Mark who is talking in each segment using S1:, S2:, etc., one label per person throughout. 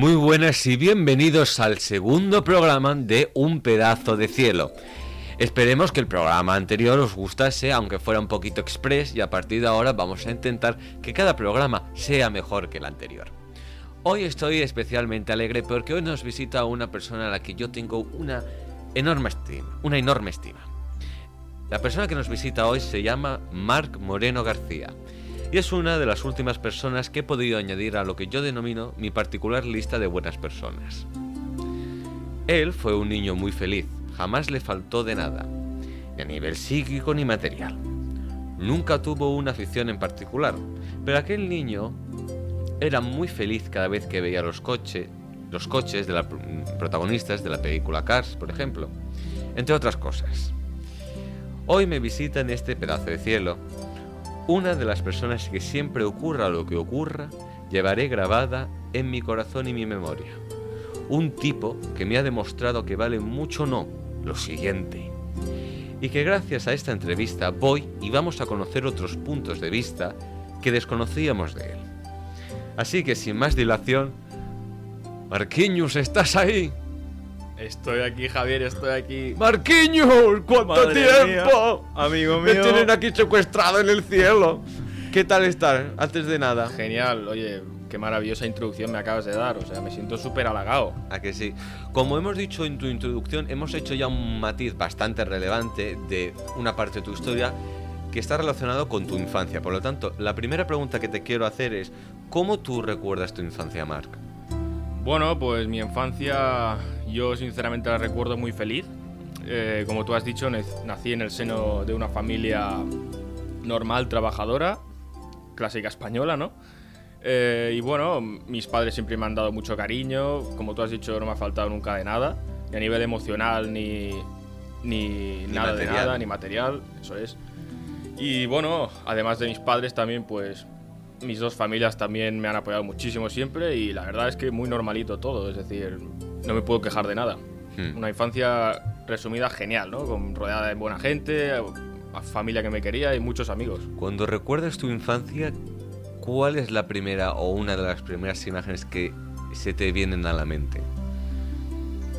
S1: Muy buenas y bienvenidos al segundo programa de Un pedazo de cielo. Esperemos que el programa anterior os gustase, aunque fuera un poquito express, y a partir de ahora vamos a intentar que cada programa sea mejor que el anterior. Hoy estoy especialmente alegre porque hoy nos visita una persona a la que yo tengo una enorme estima, una enorme estima. La persona que nos visita hoy se llama Marc Moreno García y es una de las últimas personas que he podido añadir a lo que yo denomino mi particular lista de buenas personas. Él fue un niño muy feliz, jamás le faltó de nada, ni a nivel psíquico ni material. Nunca tuvo una afición en particular, pero aquel niño era muy feliz cada vez que veía los coches, los coches de los protagonistas de la película Cars, por ejemplo, entre otras cosas. Hoy me visita en este pedazo de cielo una de las personas que siempre ocurra lo que ocurra, llevaré grabada en mi corazón y mi memoria. Un tipo que me ha demostrado que vale mucho no lo siguiente. Y que gracias a esta entrevista voy y vamos a conocer otros puntos de vista que desconocíamos de él. Así que sin más dilación, Marquinhos, ¿estás ahí?
S2: Estoy aquí, Javier, estoy aquí.
S1: Marquinhos, ¿cuánto
S2: Madre
S1: tiempo?
S2: mía, amigo
S1: Me
S2: mío.
S1: tienen aquí secuestrado en el cielo. ¿Qué tal estar? Antes de nada.
S2: Genial, oye, qué maravillosa introducción me acabas de dar. O sea, me siento súper halagado.
S1: ¿A que sí? Como hemos dicho en tu introducción, hemos hecho ya un matiz bastante relevante de una parte de tu historia que está relacionado con tu infancia. Por lo tanto, la primera pregunta que te quiero hacer es, ¿cómo tú recuerdas tu infancia, Marc?
S2: Bueno, pues mi infancia yo sinceramente la recuerdo muy feliz. Eh, como tú has dicho, nací en el seno de una familia normal, trabajadora, clásica española, ¿no? Eh, y bueno, mis padres siempre me han dado mucho cariño. Como tú has dicho, no me ha faltado nunca de nada. Ni a nivel emocional, ni, ni,
S1: Ni
S2: nada de nada, ni material, eso es. Y bueno, además de mis padres también, pues mis dos familias también me han apoyado muchísimo siempre y la verdad es que muy normalito todo, es decir, no me puedo quejar de nada.
S1: Hmm.
S2: Una infancia resumida genial, ¿no? Con rodeada de buena gente, a familia que me quería y muchos amigos.
S1: Cuando recuerdas tu infancia, ¿cuál es la primera o una de las primeras imágenes que se te vienen a la mente?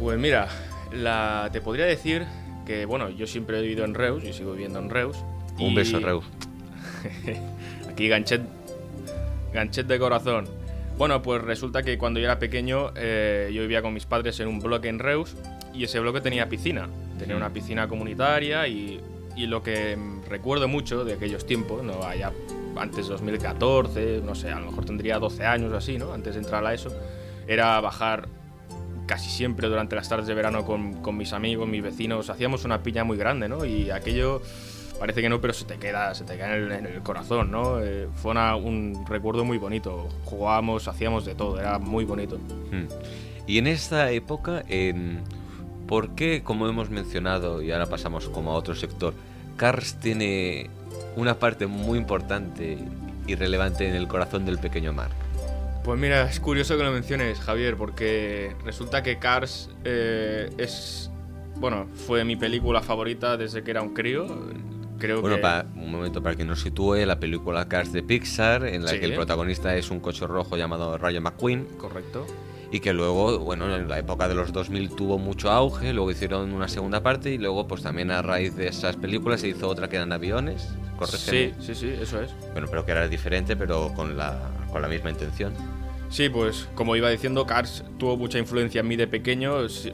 S2: Pues mira, la, te podría decir que, bueno, yo siempre he vivido en Reus y sigo viviendo en Reus.
S1: Un
S2: y
S1: beso, Reus.
S2: Aquí ganchet, ganchet de corazón. Bueno, pues resulta que cuando yo era pequeño eh, yo vivía con mis padres en un bloque en Reus y ese bloque tenía piscina. Tenía una piscina comunitaria y, y lo que recuerdo mucho de aquellos tiempos, no allá antes de 2014, no sé, a lo mejor tendría 12 años o así, ¿no? Antes de entrar a eso, era bajar casi siempre durante las tardes de verano con, con mis amigos, mis vecinos, hacíamos una piña muy grande, ¿no? Y aquello parece que no, pero se te queda, se te queda en el, en el corazón, ¿no? Eh, fue una- un recuerdo muy bonito. Jugábamos, hacíamos de todo, era muy bonito.
S1: Hmm. Y en esta época, em, ¿por qué, como hemos mencionado, y ahora pasamos como a otro sector, Cars tiene una parte muy importante y relevante en el corazón del pequeño Mark?
S2: Pues mira, es curioso que lo menciones, Javier, porque resulta que Cars eh, es, bueno, fue mi película favorita desde que era un crío. Creo
S1: Bueno,
S2: que
S1: para, un momento para que nos sitúe, la película Cars de Pixar, en la
S2: Sí.
S1: que el protagonista es un coche rojo llamado Rayo McQueen,
S2: correcto.
S1: y que luego, bueno, en la época de los 2000 tuvo mucho auge, luego hicieron una segunda parte, y luego, pues también a raíz de esas películas se hizo otra que eran aviones, corrígeme.
S2: Sí, sí, sí, eso es.
S1: Bueno, pero que era diferente, pero con la, con la misma intención.
S2: Sí, pues como iba diciendo, Cars tuvo mucha influencia en mí de pequeño. Se,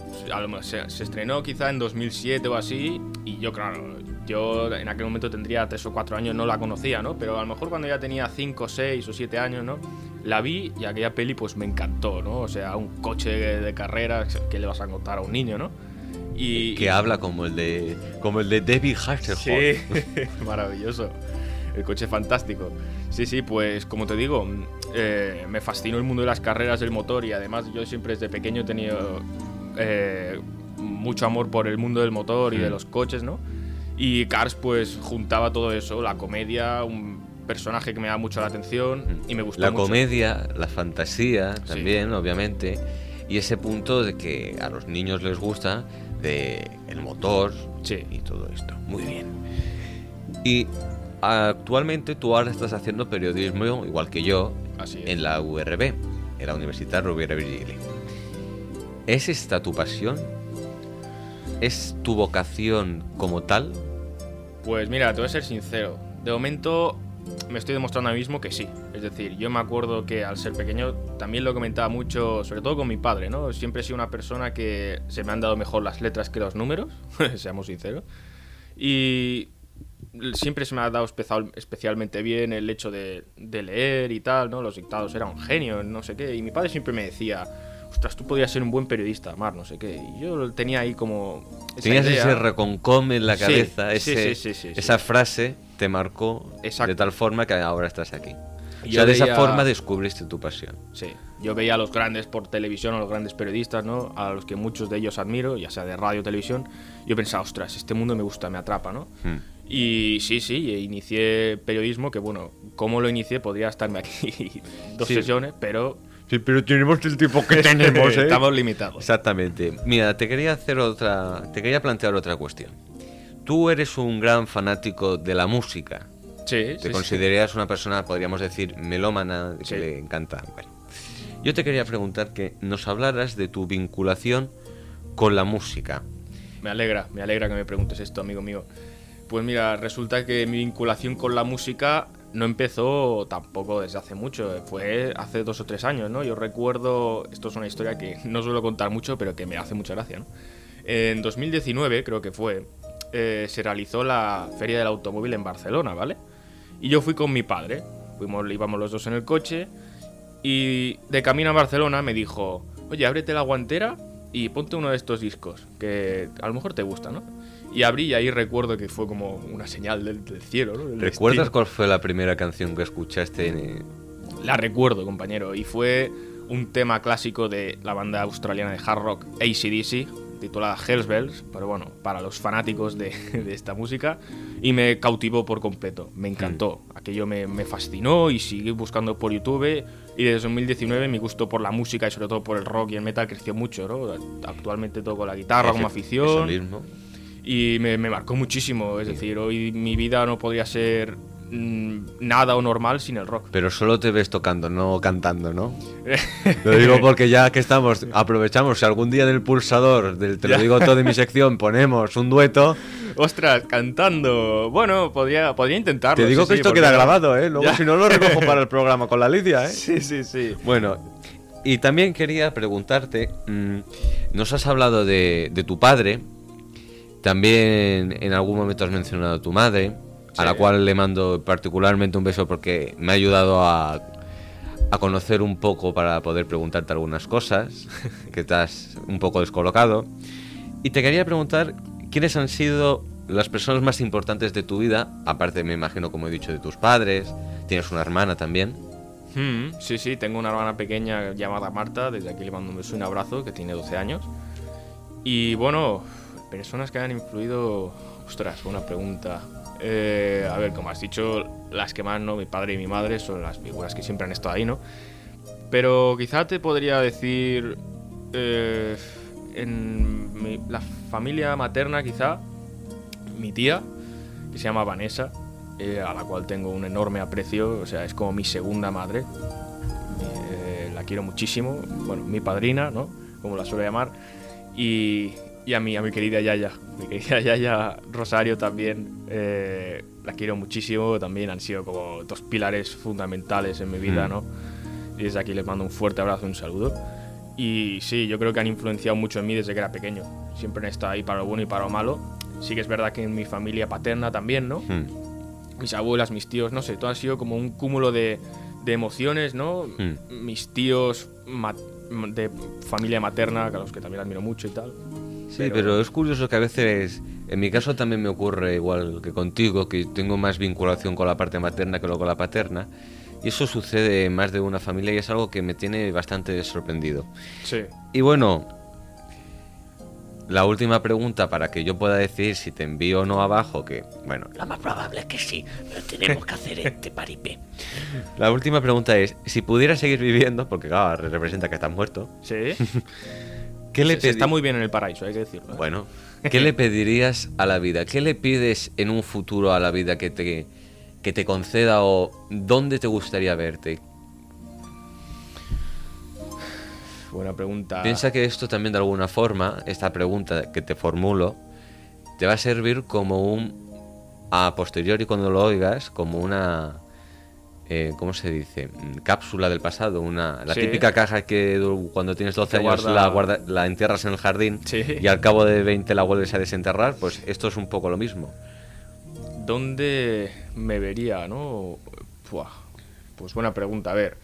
S2: se- se estrenó quizá en 2007 o así. Y yo, claro, yo en aquel momento tendría 3 o 4 años, no la conocía, ¿no? Pero a lo mejor cuando ya tenía 5, 6 o 7 años, ¿no? La vi y aquella peli pues me encantó, ¿no? O sea, un coche de, carreras que le vas a contar a un niño, ¿no? Y,
S1: Que habla como el de como el de David Hasselhoff.
S2: Sí, maravilloso. El coche fantástico. Sí, sí, pues como te digo, eh, me fascinó el mundo de las carreras del motor y además yo siempre desde pequeño he tenido eh, mucho amor por el mundo del motor y de
S1: Mm.
S2: los coches, ¿no? Y Cars pues juntaba todo eso, la comedia, un personaje que me da mucho la atención y me gustó
S1: La
S2: mucho.
S1: comedia, la fantasía también, obviamente, y ese punto de que a los niños les gusta de el motor
S2: Sí.
S1: y todo esto. Muy bien. Y actualmente tú ahora estás haciendo periodismo igual que yo
S2: Así
S1: en la URB, en la Universidad Rovira Virgili. ¿Es esta tu pasión? ¿Es tu vocación como tal?
S2: Pues mira, te voy a ser sincero. De momento me estoy demostrando a mí mismo que sí. Es decir, yo me acuerdo que al ser pequeño también lo comentaba mucho, sobre todo con mi padre, ¿no? Siempre he sido una persona que se me han dado mejor las letras que los números, seamos sinceros. Y siempre se me ha dado especial- especialmente bien el hecho de, de leer y tal, ¿no? Los dictados era un genio, no sé qué. Y mi padre siempre me decía, ostras, tú podías ser un buen periodista, Mar, no sé qué. Y yo tenía ahí como... esa
S1: Tenías
S2: idea.
S1: ese reconcom en la cabeza,
S2: sí,
S1: ese-
S2: sí, sí,
S1: esa frase te marcó
S2: Exacto.
S1: de tal forma que ahora estás aquí.
S2: Y
S1: O
S2: yo
S1: sea, de esa
S2: veía-
S1: forma descubriste tu pasión.
S2: Sí, yo veía a los grandes por televisión, a los grandes periodistas, ¿no? A los que muchos de ellos admiro, ya sea de radio o televisión. Yo pensaba, ostras, este mundo me gusta, me atrapa, ¿no?
S1: Hmm.
S2: Y sí, sí, inicié periodismo, que bueno, cómo lo inicié podría estarme aquí dos sesiones, pero
S1: Sí, pero tenemos el tipo que tenemos, ¿eh?
S2: estamos limitados.
S1: Exactamente. Mira, te quería hacer otra, te quería plantear otra cuestión. Tú eres un gran fanático de la música.
S2: Sí,
S1: Te
S2: sí, sí.
S1: considerarías una persona, podríamos decir, melómana, que
S2: Sí.
S1: le encanta. Bueno, yo te quería preguntar que nos hablaras de tu vinculación con la música.
S2: Me alegra, me alegra que me preguntes esto, amigo mío. Pues mira, resulta que mi vinculación con la música no empezó tampoco desde hace mucho, fue hace dos o tres años, ¿no? Yo recuerdo, esto es una historia que no suelo contar mucho, pero que me hace mucha gracia, ¿no? En 2019, creo que fue, eh, se realizó la Feria del Automóvil en Barcelona, ¿vale? Y yo fui con mi padre, fuimos, íbamos los dos en el coche, y de camino a Barcelona me dijo, oye, ábrete la guantera y ponte uno de estos discos, que a lo mejor te gusta, ¿no? Y abrí y ahí recuerdo que fue como una señal del, del cielo, ¿no? Del
S1: ¿Recuerdas
S2: destino.
S1: cuál fue la primera canción que escuchaste? En,
S2: La recuerdo, compañero, y fue un tema clásico de la banda australiana de hard rock ACDC, titulada Hells Bells, pero bueno, para los fanáticos de, de esta música, y me cautivó por completo, me encantó, aquello me, me fascinó y seguí buscando por YouTube, y desde 2019 mi gusto por la música y sobre todo por el rock y el metal creció mucho, ¿no? Actualmente toco la guitarra como afición
S1: eso mismo.
S2: y me, me marcó muchísimo. Es decir, hoy mi vida no podría ser nada o normal sin el rock.
S1: Pero solo te ves tocando, no cantando, ¿no? Lo digo porque ya que estamos, aprovechamos, si algún día en el pulsador del Te lo digo todo de mi sección ponemos un dueto,
S2: Ostras, cantando. Bueno, podría, podría intentarlo.
S1: te digo
S2: sí,
S1: que
S2: sí,
S1: esto queda
S2: no-
S1: grabado, ¿eh? Luego
S2: Ya.
S1: si no lo recojo para el programa con la Lidia, ¿eh?
S2: Sí, sí, sí.
S1: Bueno, y también quería preguntarte, mm, nos has hablado de, de tu padre, también en algún momento has mencionado a tu madre, a la cual le mando particularmente un beso porque me ha ayudado a, a conocer un poco para poder preguntarte algunas cosas, que estás un poco descolocado. Y te quería preguntar, ¿quiénes han sido las personas más importantes de tu vida? Aparte, me imagino, como he dicho, de tus padres, tienes una hermana también.
S2: Mm, sí, sí, tengo una hermana pequeña llamada Marta. Desde aquí le mando un beso y un abrazo, que tiene 12 años. Y bueno, personas que han influido. Ostras, buena pregunta. Eh, a ver, como has dicho, las que más, ¿no? Mi padre y mi madre son las figuras que siempre han estado ahí, ¿no? Pero quizá te podría decir. eh, en la familia materna, quizá. Mi tía, que se llama Vanessa, eh, a la cual tengo un enorme aprecio. O sea, es como mi segunda madre. La quiero muchísimo. Bueno, mi padrina, ¿no? Como la suelo llamar. Y, y a, mi, a mi querida Yaya. Mi querida Yaya Rosario también. eh, la quiero muchísimo. También han sido como dos pilares fundamentales en mi vida,
S1: Mm.
S2: ¿no? Y desde aquí les mando un fuerte abrazo y un saludo. Y sí, yo creo que han influenciado mucho en mí desde que era pequeño. Siempre han estado ahí para lo bueno y para lo malo. Sí que es verdad que en mi familia paterna también, ¿no?
S1: Hmm.
S2: mis abuelas, mis tíos, no sé, todo ha sido como un cúmulo de, de emociones, ¿no?
S1: Mm.
S2: Mis tíos de familia materna, a los que también admiro mucho y tal.
S1: Sí, pero... es curioso que a veces En mi caso también me ocurre igual que contigo, que tengo más vinculación con la parte materna que con la paterna. Y eso sucede en más de una familia y es algo que me tiene bastante sorprendido.
S2: Sí.
S1: Y bueno, la última pregunta para que yo pueda decir si te envío o no abajo, que bueno,
S3: Lo más probable es que sí, pero tenemos que hacer este paripé.
S1: la última pregunta es, si pudieras seguir viviendo, porque claro, representa que estás muerto,
S2: Sí.
S1: ¿qué le
S2: está muy bien en el paraíso, hay que decirlo. ¿eh?
S1: Bueno, ¿qué le pedirías a la vida? ¿Qué le pides en un futuro a la vida que te, que te conceda o dónde te gustaría verte?
S2: Buena pregunta.
S1: Piensa que esto también de alguna forma, esta pregunta que te formulo, te va a servir como un, a posteriori cuando lo oigas, como una, eh, ¿cómo se dice? Mm, Cápsula del pasado, una, la
S2: Sí.
S1: típica caja que cuando tienes 12
S2: Que
S1: años
S2: guarda-
S1: la, guarda- la entierras en el jardín
S2: Sí.
S1: y al cabo de 20 la vuelves a desenterrar, pues esto es un poco lo mismo.
S2: ¿Dónde me vería, no? Pues buena pregunta. A ver,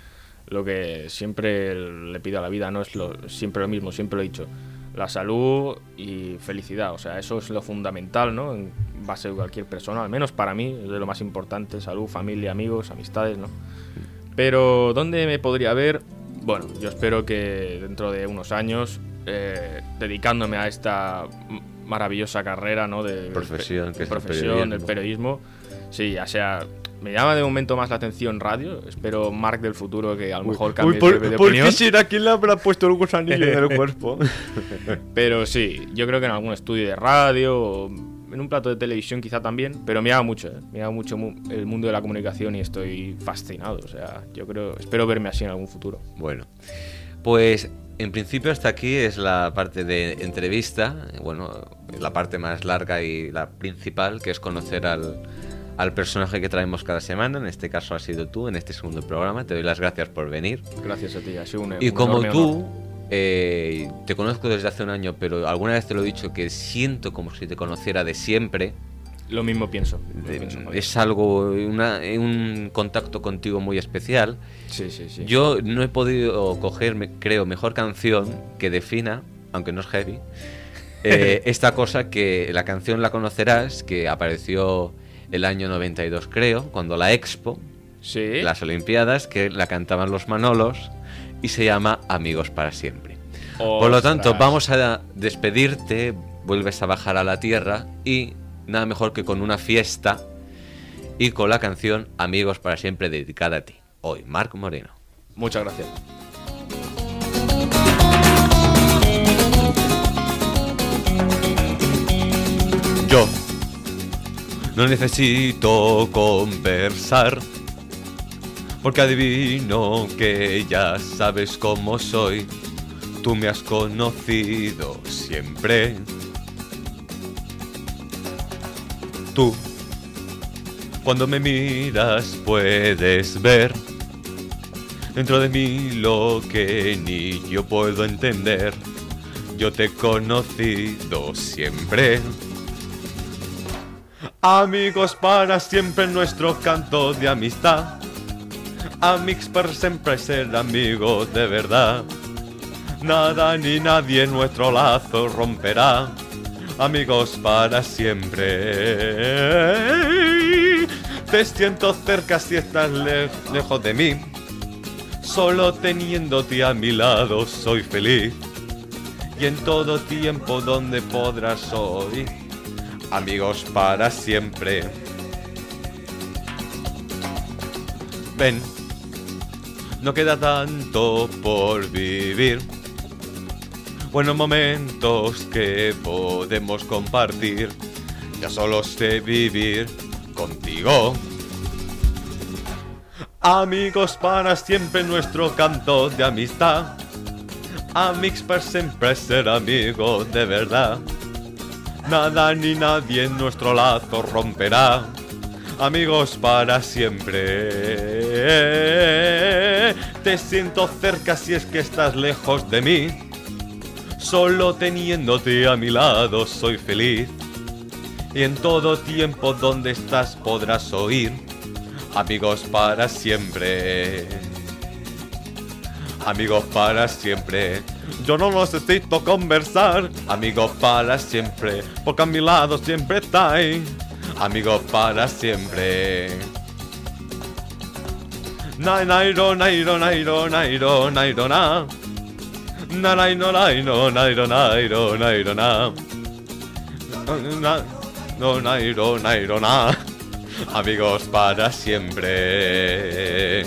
S2: lo que siempre le pido a la vida no es lo, siempre lo mismo, siempre lo he dicho. La salud y felicidad, o sea, eso es lo fundamental, ¿no? En base a cualquier persona, al menos para mí, es de lo más importante, salud, familia, amigos, amistades, ¿no? Pero, ¿dónde me podría ver? Bueno, yo espero que dentro de unos años, eh, dedicándome a esta maravillosa carrera, ¿no? De
S1: Profesión, que es el
S2: profesión, el periodismo. Sí, ya sea, me llama de momento más la atención radio. Espero Mark del futuro que a lo mejor cambie de, de opinión.
S1: será quién le habrá puesto el gusanillo en el cuerpo?
S2: Pero sí, yo creo que en algún estudio de radio o en un plato de televisión quizá también, pero me llama mucho, ¿eh? me llama mucho mu- el mundo de la comunicación y estoy fascinado. O sea, yo creo, espero verme así en algún futuro.
S1: Bueno, pues en principio hasta aquí es la parte de entrevista, bueno, la parte más larga y la principal, que es conocer al, al personaje que traemos cada semana, en este caso ha sido tú, en este segundo programa, te doy las gracias por venir.
S2: Gracias a ti, ha sido un
S1: Y
S2: un
S1: como tú, eh, te conozco desde hace un año, pero alguna vez te lo he dicho que siento como si te conociera de siempre,
S2: Lo mismo pienso. lo
S1: de-
S2: pienso,
S1: es algo, una- un contacto contigo muy especial.
S2: Sí, sí, sí.
S1: Yo no he podido coger, creo, mejor canción que defina, aunque no es heavy, eh, esta cosa que la canción la conocerás, que apareció el año 92, creo, cuando la Expo,
S2: Sí.
S1: las Olimpiadas, que la cantaban los Manolos, y se llama Amigos para siempre. Por lo tanto, vamos a despedirte, vuelves a bajar a la tierra y nada mejor que con una fiesta y con la canción Amigos para siempre dedicada a ti. Hoy, Marc Moreno.
S2: Muchas gracias.
S1: Yo no necesito conversar, porque adivino que ya sabes cómo soy. Tú me has conocido siempre. Tú, cuando me miras, puedes ver dentro de mí lo que ni yo puedo entender. Yo te he conocido siempre. Amigos para siempre nuestro canto de amistad. Amigos para siempre ser amigos de verdad. Nada ni nadie nuestro lazo romperá. Amigos para siempre. Te siento cerca si estás le- lejos de mí. Solo teniéndote a mi lado soy feliz. Y en todo tiempo donde podrás oír amigos para siempre. Ven, no queda tanto por vivir. Buenos momentos que podemos compartir. Ya solo sé vivir contigo. Amigos para siempre nuestro canto de amistad. Amigos para siempre ser amigos de verdad. Nada ni nadie en nuestro lazo romperá. Amigos para siempre. Te siento cerca si es que estás lejos de mí. Solo teniéndote a mi lado soy feliz. Y en todo tiempo donde estás podrás oír. Amigos para siempre. Amigos para siempre. Yo no necesito conversar, amigos para siempre, porque a mi lado siempre estáis, amigos para siempre. Nai, nairo, nairo, nairo, nairo, nairo, na. Na, nairo, nairo, nairo, nairo, nairo, na. Na, no, nairo, nairo, na. Amigos para siempre.